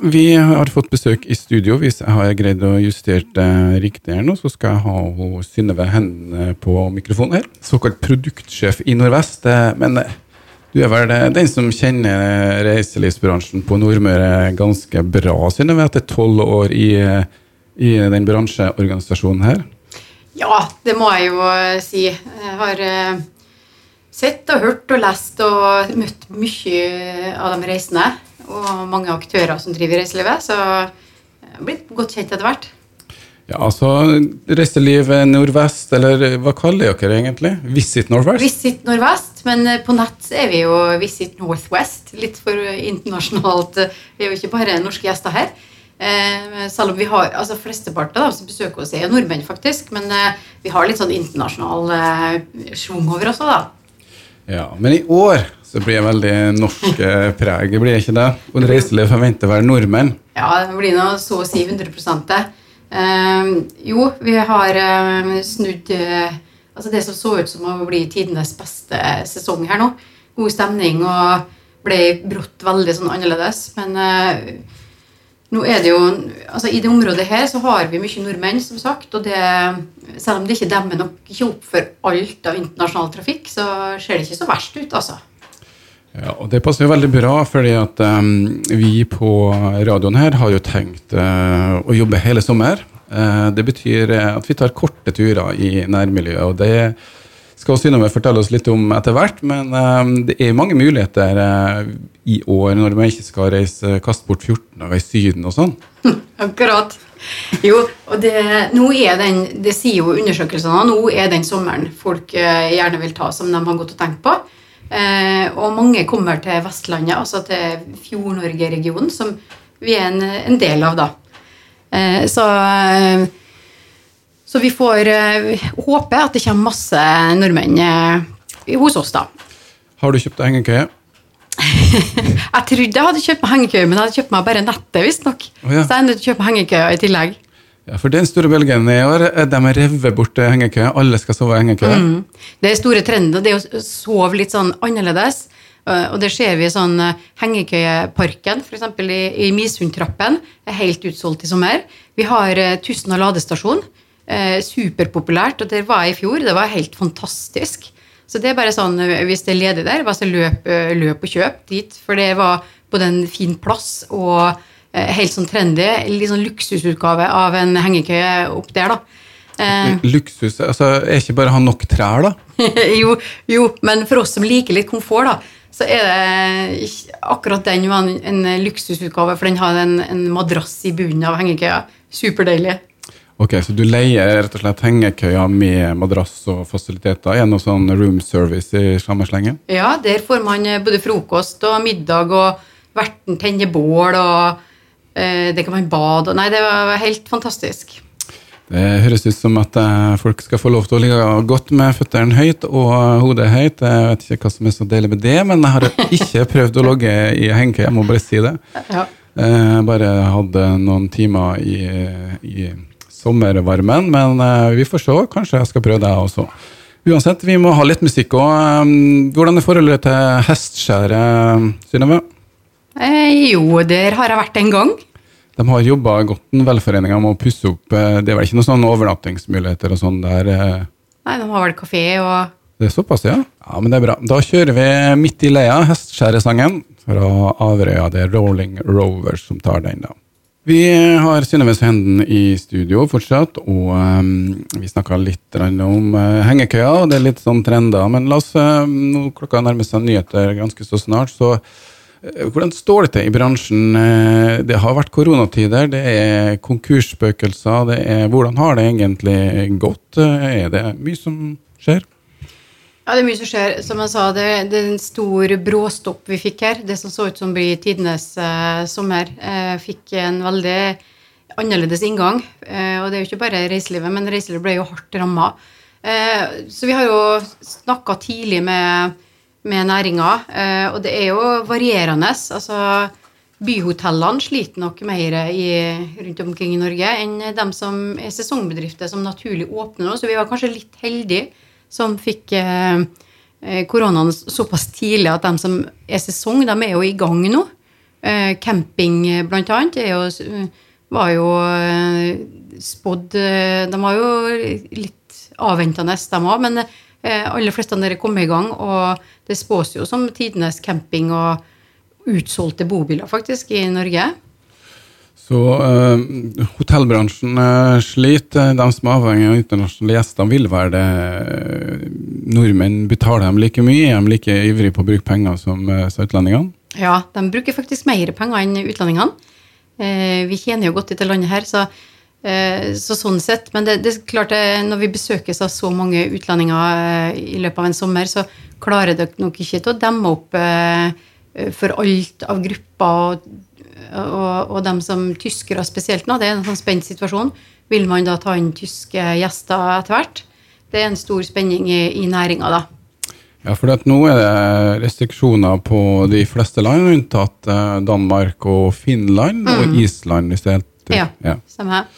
Vi har fått besøk i studio. Hvis jeg har greid å justere det riktig her nå, så skal jeg ha Synnøve Hende på mikrofonen her. Såkalt produktsjef i Nordvest. Eh, Men eh, du er vel eh, den som kjenner reiselivsbransjen på Nordmøre ganske bra, Synnøve, etter tolv år i, i den bransjeorganisasjonen her? Ja, det må jeg jo si. Jeg har sett og hørt og lest og møtt mye av de reisende. Og mange aktører som driver i reiselivet. Så jeg har blitt godt kjent etter hvert. Ja, altså Reiseliv Nordvest, eller hva kaller dere egentlig? Visit Nordvest? Visit Nordvest, men eh, på nett er vi jo Visit Northwest. Litt for internasjonalt. Vi er jo ikke bare norske gjester her. Eh, selv om vi har, altså Flesteparten av dem som besøker oss, er nordmenn, faktisk. Men eh, vi har litt sånn internasjonal eh, schwung over oss òg, da. Ja, Men i år så blir det veldig norsk eh, preg, blir det ikke det? Og reiseliv forventer å være nordmenn. Ja, det blir nå så å si 100 det. Eh, jo, vi har eh, snudd eh, altså det som så ut som å bli tidenes beste sesong her nå. God stemning og ble brått veldig sånn annerledes. Men eh, nå er det jo altså I det området her så har vi mye nordmenn, som sagt. Og det, selv om det ikke demmer nok ikke opp for alt av internasjonal trafikk, så ser det ikke så verst ut, altså. Ja, og Det passer jo veldig bra, fordi at um, vi på radioen her har jo tenkt uh, å jobbe hele sommer. Uh, det betyr eh, at vi tar korte turer i nærmiljøet. og det skal Synnøve fortelle oss litt om etter hvert, men um, det er mange muligheter uh, i år når man ikke skal reise kaste bort 14 dager i Syden og sånn. Akkurat. Jo, og det, nå er den, det sier jo undersøkelsene, nå er den sommeren folk uh, gjerne vil ta, som de har gått og tenkt på. Eh, og mange kommer til Vestlandet, altså til Fjord-Norge-regionen, som vi er en, en del av, da. Eh, så, så vi får eh, håpe at det kommer masse nordmenn eh, hos oss, da. Har du kjøpt deg hengekøye? Jeg trodde jeg hadde kjøpt meg hengekøye, men jeg hadde kjøpt meg bare nettet, visstnok. Oh, ja. Så jeg er nødt til å kjøpe hengekøye i tillegg. Ja, for den store bølgen i år, eh, de har revet bort eh, hengekøye. Alle skal sove i hengekøye. Mm. Det er store trender, det er å sove litt sånn annerledes. Eh, Og det ser vi i sånn Hengekøyeparken, f.eks. i, i Misundtrappen, er helt utsolgt i sommer. Vi har Tusen Tustna ladestasjon, superpopulært, og der var jeg i fjor. Det var helt fantastisk. Så det er bare sånn, hvis det er ledig der, bare så løp, løp og kjøp dit. For det var både en fin plass og helt sånn trendy. Litt sånn luksusutgave av en hengekøye opp der, da. Eh, Luksus altså, Er ikke bare å ha nok trær, da? jo, jo, men for oss som liker litt komfort, da, så er det akkurat den var en, en luksusutgave, for den har en, en madrass i bunnen av hengekøya. Superdeilig. Ok, Så du leier rett og slett hengekøya med madrass og fasiliteter? gjennom sånn room service i samme slenge? Ja, der får man eh, både frokost og middag, og verten tenner bål, og eh, det kan være bad Nei, det var helt fantastisk. Det høres ut som at eh, folk skal få lov til å ligge godt med føttene høyt og hodet høyt. Jeg vet ikke hva som er så deilig med det, men jeg har ikke prøvd å logge i hengekøye, jeg må bare si det. Ja. Jeg bare hadde noen timer i, i sommervarmen, men eh, vi får se. Kanskje jeg skal prøve det også. Uansett, vi må ha litt musikk òg. Hvordan er forholdet til hestskjæret, Synnøve? Eh, jo, der har jeg vært en gang. De har jobba godt, den velforeninga, med å pusse opp. eh, Det er vel ikke noen sånne overnattingsmuligheter og sånn der? eh, Nei, de har vel kafé og Det er såpass, ja? Ja, men det er bra. Da kjører vi midt i leia, hestskjæresangen fra Averøya. Det er Rolling Rovers som tar den, da. Vi har Synnøve Henden i studio fortsatt, og um, vi snakka litt om uh, hengekøya, det er litt sånn trender. Men la oss, uh, nå klokka nærmer seg nyheter ganske så snart, så hvordan står det til i bransjen? Uh, det har vært koronatider, det er konkursspøkelser, det er Hvordan har det egentlig gått? Uh, er det mye som skjer? Ja, det er mye som skjer. Som jeg sa, det, det er en stor bråstopp vi fikk her. Det som så ut som blir tidenes eh, sommer, eh, fikk en veldig annerledes inngang. Eh, og det er jo ikke bare reiselivet, men reiselivet ble jo hardt ramma. Eh, så vi har jo snakka tidlig med, med næringa, eh, og det er jo varierende. Altså, byhotellene sliter nok mer i, rundt omkring i Norge enn de som er sesongbedrifter som naturlig åpner nå. Så vi var kanskje litt heldige som fikk eh, eh, koronaen såpass tidlig at de som er sesong, de er jo i gang nå. Camping, blant annet, er jo, var jo spådd De var jo litt avventende, de òg, men aller fleste av dere kom i gang. Og det spås jo som tidenes camping og utsolgte bobiler, faktisk, i Norge. Så eh, hotellbransjen eh, sliter. De som er avhengig av internasjonale gjester, vil være det eh, Nordmenn betaler dem like mye? Er de like ivrige på å bruke penger som eh, utlendingene? Ja, de bruker faktisk mer penger enn utlendingene. Eh, vi tjener jo godt i dette landet her, så, eh, så sånn sett. Men det, det klart det, når vi besøkes av så mange utlendinger eh, i løpet av en sommer, så klarer dere nok ikke til å demme opp eh, for alt av grupper og, og, og dem som tyskere spesielt nå. Det er en sånn spent situasjon. Vil man da ta inn tyske gjester etter hvert? Det er en stor spenning i, i næringa, da. Ja, for nå er det restriksjoner på de fleste land, unntatt eh, Danmark og Finland og Island. Hvis det er helt, Ja. ja. Stemmer.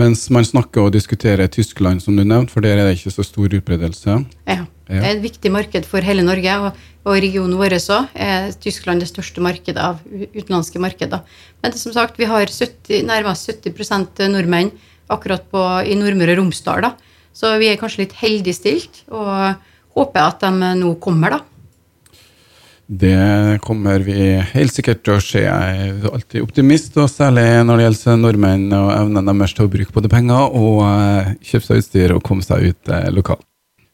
Mens man snakker og diskuterer Tyskland, som du nevnte, for der er det ikke så stor utbredelse. Ja. Det er et viktig marked for hele Norge, og, og regionen vår òg er Tyskland det største markedet av utenlandske markeder. Men det, som sagt, vi har 70, nærmest 70% nordmenn akkurat på, i Nordmøre og Romsdal. Da. Så vi er kanskje litt heldig stilt, og håper at de nå kommer, da. Det kommer vi helt sikkert til å se. Jeg er alltid optimist, og særlig når det gjelder nordmenn og evnen deres til å bruke både penger og eh, kjøpe seg utstyr og komme seg ut eh, lokalt.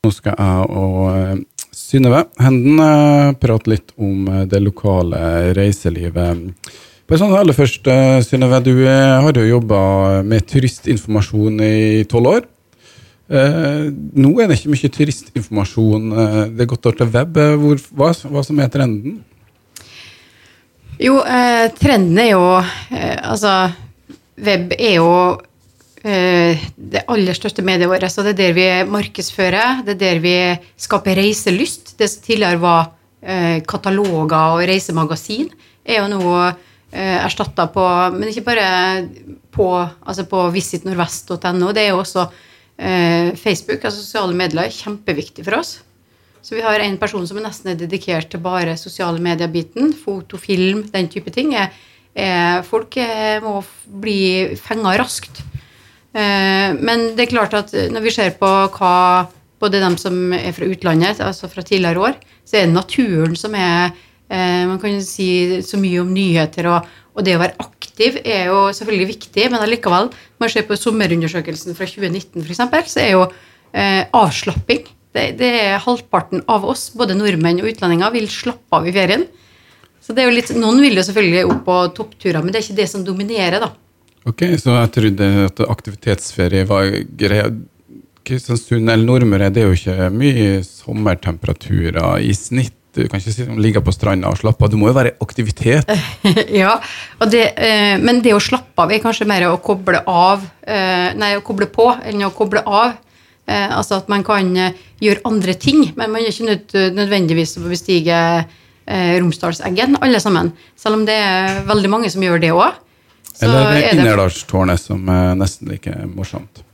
Nå skal jeg og eh, Synnøve Henden prate litt om det lokale reiselivet. Bare sånn aller først, eh, Synnøve, du har jo jobba med turistinformasjon i tolv år. Eh, nå er det ikke mye turistinformasjon. Uh, det er gått over til web. Eh, Hvor, hva, hva som er trenden? Jo, eh, trenden er jo Altså, web er jo det aller største mediet vårt. Og det er der vi markedsfører, det er der vi skaper reiselyst. Det som tidligere var kataloger og reisemagasin, er jo nå erstatta på Men ikke bare på, altså på visitnordvest.no. Det er jo også Facebook, altså sosiale medier, er kjempeviktig for oss. Så vi har en person som nesten er dedikert til bare sosiale medier-biten. Foto, den type ting. Folk eh, må bli fenga raskt. Eh, men det er klart at når vi ser på hva både dem som er fra utlandet, altså fra tidligere år, så er det naturen som er eh, Man kan si så mye om nyheter, og, og det å være aktiv er jo selvfølgelig viktig, men allikevel, når man ser på sommerundersøkelsen fra 2019 f.eks., så er jo eh, avslapping det, det er halvparten av oss, både nordmenn og utlendinger, vil slappe av i ferien. Så det er jo litt, Noen vil jo selvfølgelig opp på toppturer, men det er ikke det som dominerer. da. Ok, Så jeg trodde at aktivitetsferie var greia. Kristiansund eller Nordmøre det er jo ikke mye sommertemperaturer i snitt. Du kan ikke ligge på stranda og slappe av. Du må jo være aktivitet. ja, det, eh, Men det å slappe av er kanskje mer å koble av eh, Nei, å koble på enn å koble av. Eh, altså at man kan eh, gjøre andre ting, men man er ikke nød, nødvendigvis å bestige eh, Romsdalseggen, alle sammen. Selv om det er veldig mange som gjør det òg. Eller Innerdalstårnet, som er nesten like morsomt.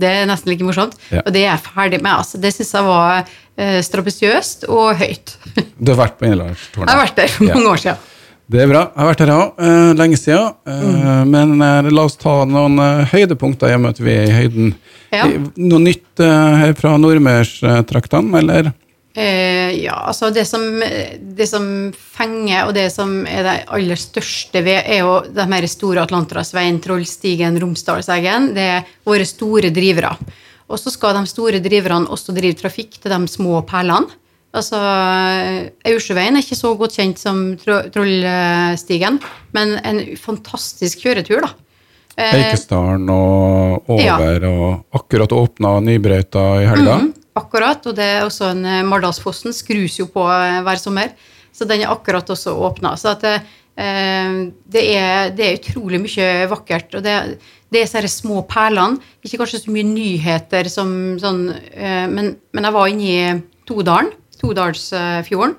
Det er nesten like morsomt. Ja. Og det er jeg ferdig med. Altså. Det syns jeg var eh, strabasiøst og høyt. Du har vært på Innlandstårnet? Jeg har vært der for Ja. mange år siden. Det er bra. Jeg har vært her òg, uh, lenge siden. Mm. Men eh, la oss ta noen eh, høydepunkter i og med at vi er i høyden. Ja. Eh, Noe nytt eh, her fra Nordmørstraktene, eller? Eh, ja, altså det som, det som fenger, og det som er det aller største ved, er jo de her store Atlanterhavsveien, Trollstigen, Romsdalseggen. Det er våre store drivere. Og så skal de store driverne også drive trafikk til de små perlene. Altså, Aursjøveien er ikke så godt kjent som Tro- Trollstigen, men en fantastisk kjøretur, da. Eh, Eikesdalen og over, Ja. og akkurat åpna Nybrøyta i helga. Mhm, akkurat, og det er også en eh, Mardalsfossen skrus jo på eh, hver sommer, så den er akkurat også åpna. Så at det, eh, det, er, det er utrolig mye vakkert. Og det, det er disse små perlene. Ikke kanskje så mye nyheter som sånn, men, men jeg var inne i Todalen, Todalsfjorden.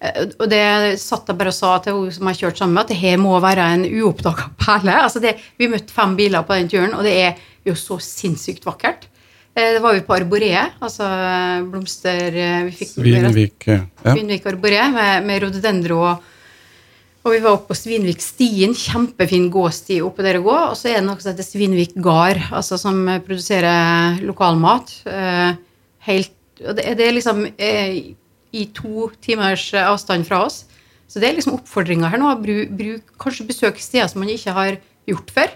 Og det satt jeg bare og sa til hun som jeg kjørte sammen med, at det her må være en uoppdaga perle. Altså det, vi møtte fem biler på den turen, og det er jo så sinnssykt vakkert. Eh, Det var vi på Arboreet, altså blomster eh, vi fikk Svinvik eh, ja. Svinvik Arboreet med, med rhododendro og, Og vi var oppe på Svinvik Stien, kjempefin gåsti oppe der å gå. Og så er det noe som heter Svinvik Gard, altså som produserer lokalmat. Eh, helt, og det, det er liksom eh, i to timers avstand fra oss. Så det er liksom oppfordringa her nå. Bruk, bruk, kanskje besøk steder som man ikke har gjort før.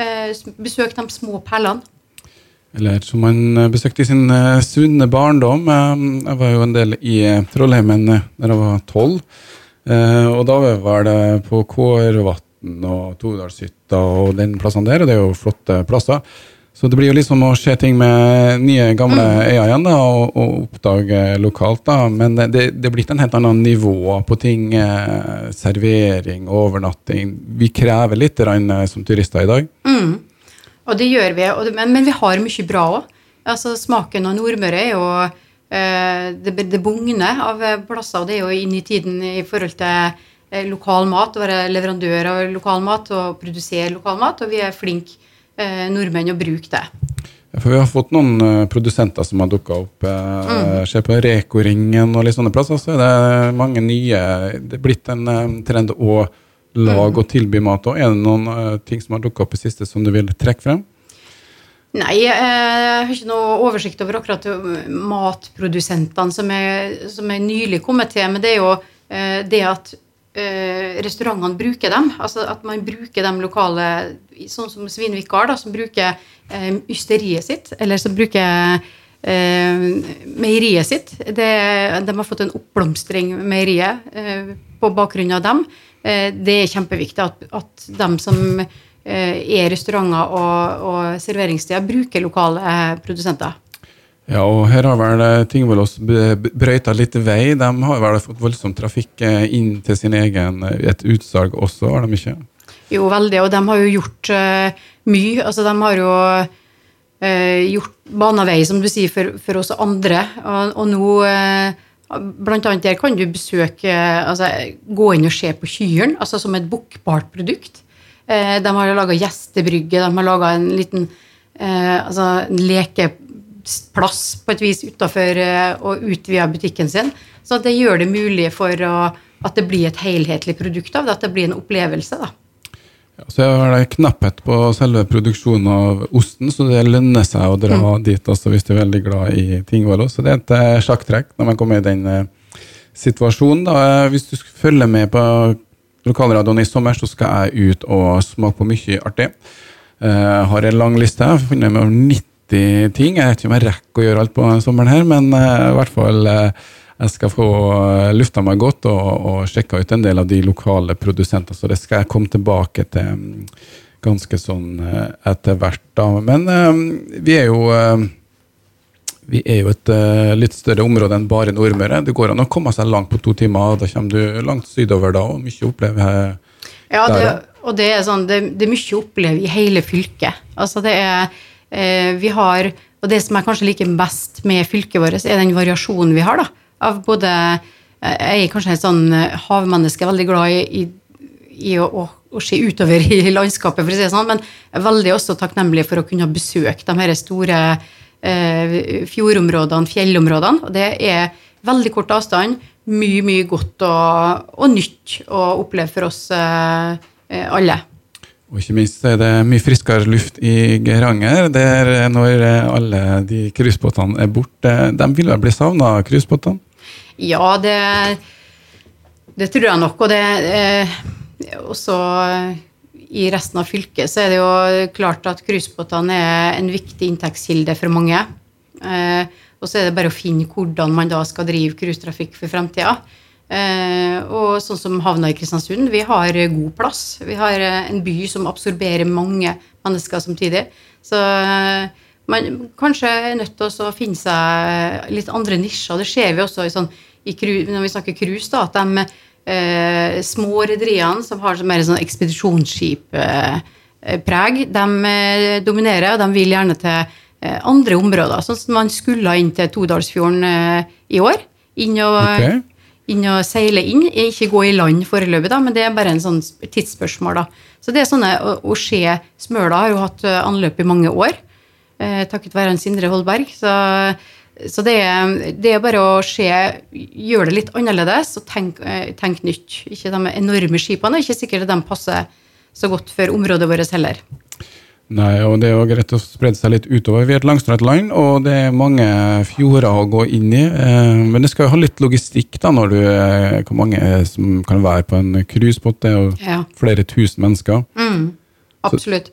Eh, besøk de små perlene. Eller som man besøkte i sin uh, sunne barndom. Uh, jeg var jo en del i Trollheimen da jeg var tolv. Og da var det på Kårvatn og Todalshytta og den plassen der, og det er jo flotte plasser. Så det blir jo liksom å se ting med nye, gamle mm. øyne igjen da, og, og, oppdage lokalt. da, Men det, det er blitt en helt annen nivå på ting. Eh, servering, overnatting. Vi krever litt som turister i dag. Mm. Og det gjør vi, det, men, men, vi har mye bra òg. Altså, smaken av Nordmøre er jo eh, det, det bugner av plasser, og det er jo inn i tiden i forhold til eh, lokal mat, å være leverandør av lokal mat og produsere lokal mat, og vi er flinke eh, nordmenn å bruke det. Ja, for Vi har fått noen uh, produsenter som har dukka opp. Uh, mm. Ser på Reko-ringen og litt sånne plasser, så er det mange nye Det er blitt en um, trend å lage mm. og tilby mat. Og er det noen uh, ting som har dukka opp i siste som du vil trekke frem? Nei, jeg har ikke noe oversikt over akkurat matprodusentene som er, som er nylig kommet til. Men det er jo det at eh, restaurantene bruker dem. Altså at man bruker de lokale, sånn som Svinvik Gard, som bruker eh, ysteriet sitt, eller som bruker eh, meieriet sitt. Det, de har fått en oppblomstring, meieriet, eh, på bakgrunn av dem. Eh, det er kjempeviktig at, at de som eh, er restauranter og, og serveringssteder, bruker lokale produsenter. Ja, og her har vel eh, Tingvollås brøyta litt vei. De har vel fått voldsom trafikk eh, inn til sin egen eh, et utsalg også, har de ikke? Jo, veldig, og de har jo gjort uh, mye. Altså, de har jo uh, gjort bana vei, som du sier, for, for oss andre. Og, og nå uh, Blant annet der kan du besøke altså, Gå inn og se på Kyren, altså som et bokbart produkt. de har laga gjestebrygge, de har laga en liten altså, en lekeplass på et vis utafor eh, og utvida butikken sin. Så det gjør det mulig for å, at det blir et helhetlig produkt av det, at det blir en opplevelse. da. Ja, så er det knapphet på selve produksjonen av osten, så det lønner seg å dra mm. dit også hvis du er veldig glad i Tingvoll. Så det er et eh, sjakktrekk når man kommer i den uh, situasjonen. Da. Hvis du følger med på lokalradioen i sommer, så skal jeg ut og smake på mye artig. Jeg har en lang liste. Jeg har funnet med 90 ting. Jeg vet ikke om jeg rekker å gjøre alt på sommeren her, men i hvert fall jeg skal få uh, lufta meg godt og, og sjekka ut en del av de lokale produsentene. Så det skal jeg komme tilbake til um, ganske sånn etter hvert. da. Men vi er jo vi er jo et litt større område enn bare Nordmøre. Det går an å komme seg langt på to timer. Da kommer du langt sydover da, og mye å oppleve her. Ja, det, og det er, sånn, det, det er mye å oppleve i hele fylket. Altså det er Eh, vi har, og det som jeg kanskje liker best med fylket vårt, er den variasjonen vi har. da, av både eh, Jeg er kanskje et sånn eh, havmenneske, veldig glad i, i å, å, å, se utover i landskapet, for å si det sånn, men jeg er veldig også takknemlig for å kunne besøke de her store eh, fjordområdene, fjellområdene. og Det er veldig kort avstand, mye, mye godt og, og nytt å oppleve for oss eh, alle. Og ikke minst er det mye friskere luft i Geiranger, der når alle de cruisebåtene er borte. De vil vel bli savna, cruisebåtene? Ja, det, det, tror jeg nok. Og det eh, også i resten av fylket så er det jo klart at cruisebåtene er en viktig inntektskilde for mange. Eh, og så er det bare å finne hvordan man da skal drive cruisetrafikk for fremtida. Eh, og sånn som havna i Kristiansund, vi har god plass. Vi har eh, en by som absorberer mange mennesker samtidig. Så eh, man kanskje er nødt til å finne seg litt andre nisjer. Det ser vi også i sånn, i, når vi snakker cruise, da, at de små rederiene som har mer sånn ekspedisjonsskippreg, de dominerer, og de vil gjerne til andre områder. Sånn som man skulle inn til Todalsfjorden i år. Inn og okay inn og seile inn. Ikke gå i land foreløpig, da, men det er bare en sånn tidsspørsmål. da. Så det er sånne å, se Smøla har jo hatt eh, anløp i mange år, eh, takket være Sindre Holberg. Så så det, er, det er bare å se, gjøre det litt annerledes og tenke tenk nytt. Ikke de enorme skipene, ikke sikkert de passer så godt for området vårt heller. Nei, og det er jo greit å sprede seg litt utover. Vi er et langstrakt land, og det er mange fjorder å gå inn i. Eh, men det skal jo ha litt logistikk, da, når du eh, Hvor mange som kan være på en cruisebåt? Det er jo ja. flere tusen mennesker. Mm, absolutt.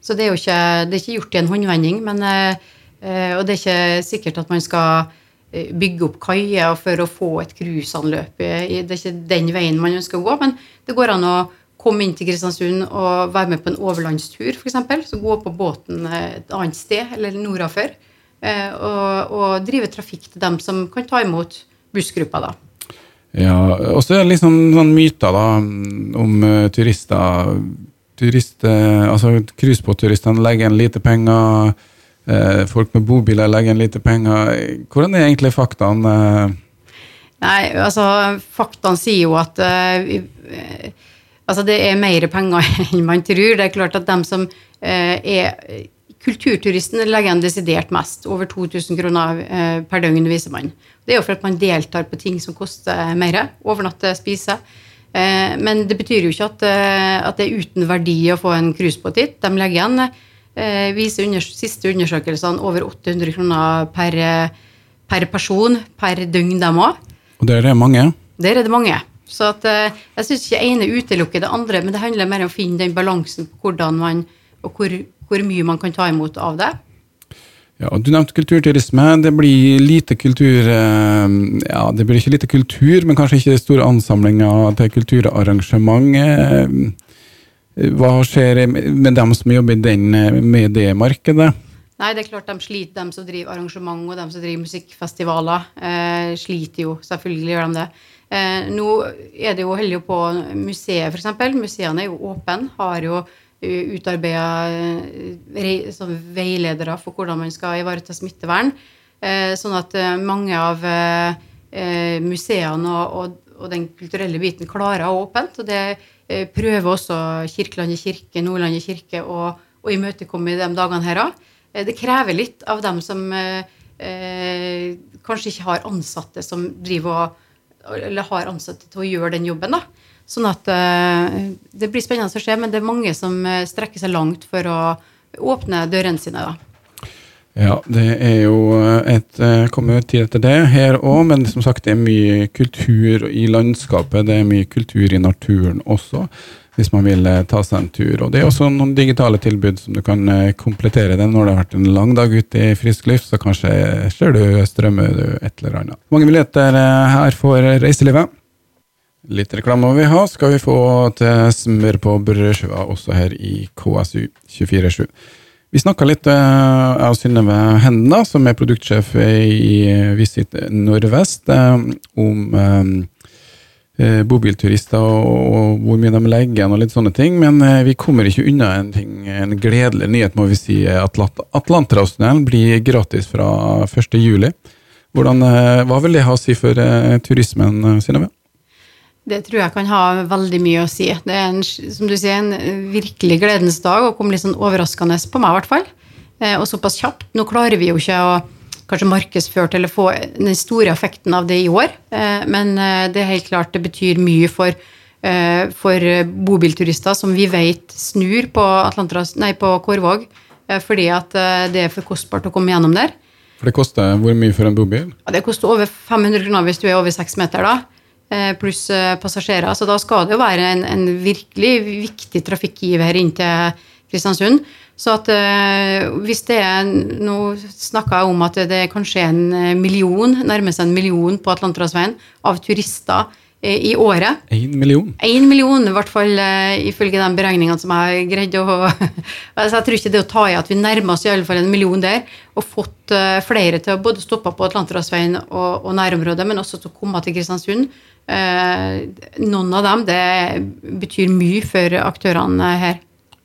Så, det er jo ikke, det er ikke gjort i en håndvending. Men, eh, og det er ikke sikkert at man skal bygge opp kaier for å få et cruiseanløp. Det er ikke den veien man ønsker å gå, men det går an å komme inn til Kristiansund og være med på en overlandstur, f.eks. Så gå på båten et annet sted, eller nordafor, eh, og, og drive trafikk til dem som kan ta imot bussgruppa, da. Ja, og så er det liksom sånn myter da, om uh, turister. Turist, uh, altså Cruisebåtturistene legger igjen lite penger. Folk med bobiler legger igjen lite penger. Hvordan er egentlig faktaene? Nei, altså Faktaene sier jo at Altså det er mer penger enn man tror. Det er klart at de som eh, er Kulturturisten legger igjen desidert mest. Over 2000 kroner eh, per døgn, viser man. Det er jo for at man deltar på ting som koster mer. Overnatte, spise. Eh, men det betyr jo ikke at, at, det er uten verdi å få en cruisebåt dit. De legger igjen, viser under, siste undersøkelsene, over 800 kroner per, per person per døgn, dem òg. Og der er det mange? Der er det mange. Så at, eh, jeg syns ikke ene utelukker det andre, men det handler mer om å finne den balansen på hvordan man, og hvor, hvor mye man kan ta imot av det. Ja, og Du nevnte kulturturisme. Det blir lite kultur eh, Ja, det blir ikke lite kultur, men kanskje ikke store ansamlinger til kulturarrangement. Eh, hva skjer med dem som jobber den, med det markedet? Nei, det er klart de sliter, de som driver arrangement og de som driver musikkfestivaler. Eh, sliter jo, selvfølgelig gjør de det. Eh, nå er det jo heldig på museet, f.eks. Museene er jo åpne, har jo eh, utarbeida eh, sånn veiledere for hvordan man skal ivareta smittevern. Eh, sånn at eh, mange av eh, museene og, og, den kulturelle biten klarer å ha åpent. Og det prøver også Kirkelandet kirke, Nordlandet kirke å, å imøtekomme de dagene her òg. Det krever litt av dem som kanskje ikke har ansatte som driver og eller har ansatte til å gjøre den jobben. da. Sånn at uh, Det blir spennende å se, men det er mange som uh, strekker seg langt for å åpne dørene sine. da. Ja, det er jo eh, et kommer jo tid etter det her òg, men som sagt det er mye kultur i landskapet. Det er mye kultur i naturen også hvis man vil eh, ta seg en tur. Og Det er også noen digitale tilbud som du kan eh, komplettere den når det har vært en lang dag ute i frisk luft, så kanskje ser du strømmer du et eller annet. Mange muligheter eh, her for reiselivet. Litt reklame må vi ha, skal vi få til smør på brødskiva også her i KSU 247. Vi snakka litt, og Synnøve Henda, som er produktsjef i Visit Nordvest, om eh, bobilturister og, og, hvor mye de legger igjen og litt sånne ting. Men eh, vi kommer ikke unna en, ting, en gledelig nyhet, må vi si. Atlant Atlanterhavstunnelen blir gratis fra 1.7. Eh, hva vil det ha å si for eh, turismen, Synnøve? Det tror jeg kan ha veldig mye å si. Det er en, som du sier, en virkelig gledens dag og kom litt sånn overraskende på meg, i hvert fall. Eh, og såpass kjapt. Nå klarer vi jo ikke å kanskje markedsført eller få den store effekten av det i år. Eh, men eh, det er helt klart det betyr mye for, eh, for bobilturister som vi vet snur på, nei, på Kårvåg fordi at det er for kostbart å komme gjennom der. For det koster hvor mye for en bobil? Ja, det koster over 500 kroner hvis du er over seks meter, da. Pluss passasjerer. Så da skal det jo være en, en virkelig viktig trafikkgiver inn til Kristiansund. Så at uh, hvis det er Nå snakka jeg om at det er kanskje en eh, million, nærmer seg en million på Atlanterhavsveien av turister uh, i året. En million? En million, i hvert fall ifølge de beregningene som jeg har greid å altså Jeg tror ikke det å ta i at vi nærmer oss i alle fall en million der, og fått flere til å både stoppe på Atlanterhavsveien og, og nærområdet, men også til å komme til Kristiansund. noen av dem det betyr mye for aktørene her.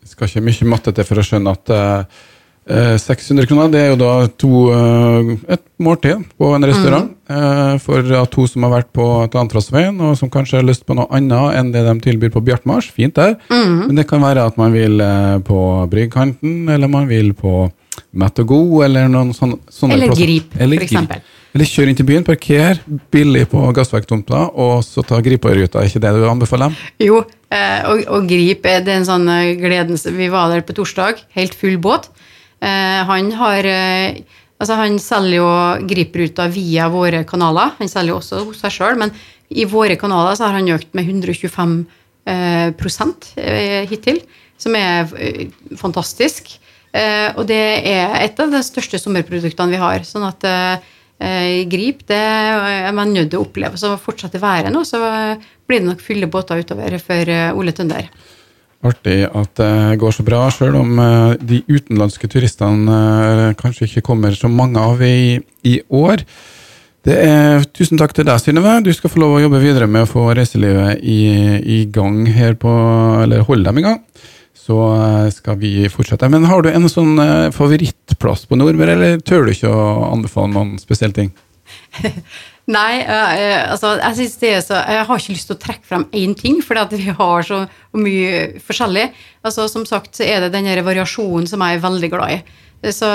Skal ikke mye matte til for å skjønne at eh, 600 eh, kroner det er jo da to, uh, et måltid på en restaurant. Mm. eh, for at to som har vært på Tantrassveien, og som kanskje har lyst på noe annet enn det de tilbyr på Bjartmars. Fint der. Men det kan være at man vil eh, på Bryggkanten, eller man vil på Mett og God, eller noen sånne, sånne Eller. Grip, for eksempel. Eller kjør inn til byen, parker billig på gassverktomta, og så ta Gripa-ruta. Er ikke det du anbefaler dem? Jo, eh, og, og Grip er en sånn eh, gledens Vi var der på torsdag, helt full båt. Eh, han har Altså, han selger jo Grip-ruta via våre kanaler. Han selger jo også hos seg sjøl, men i våre kanaler så har han økt med 125 eh, prosent hittil, som er fantastisk. Og det er et av de største sommerproduktene vi har. Sånn at Grip det er man nødt til å oppleve. Så fortsetter været nå, så blir det nok fulle båter utover for eh, Ole Tønder. Artig at det går så bra, sjøl om eh, de utenlandske turistene eh, kanskje ikke kommer så mange av i, i år. Det er, tusen takk til deg, Synnøve. Du skal få lov å jobbe videre med å få reiselivet i, i gang her på Eller holde dem i gang. Så eh, skal vi fortsette. Men har du en sånn eh, favorittplass på Nordmøre, eller tør du ikke å anbefale noen spesielle ting? Nei, eh, altså, jeg er så Jeg har ikke lyst til å trekke frem én ting, for vi har så mye forskjellig. Altså, som sagt så er det den variasjonen som jeg er veldig glad i. Så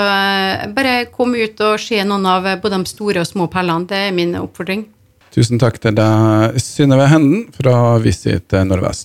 bare kom ut og se noen av både de store og små perlene. Det er min oppfordring. Tusen takk til deg, Synnøve Henden fra Visit Nordvest.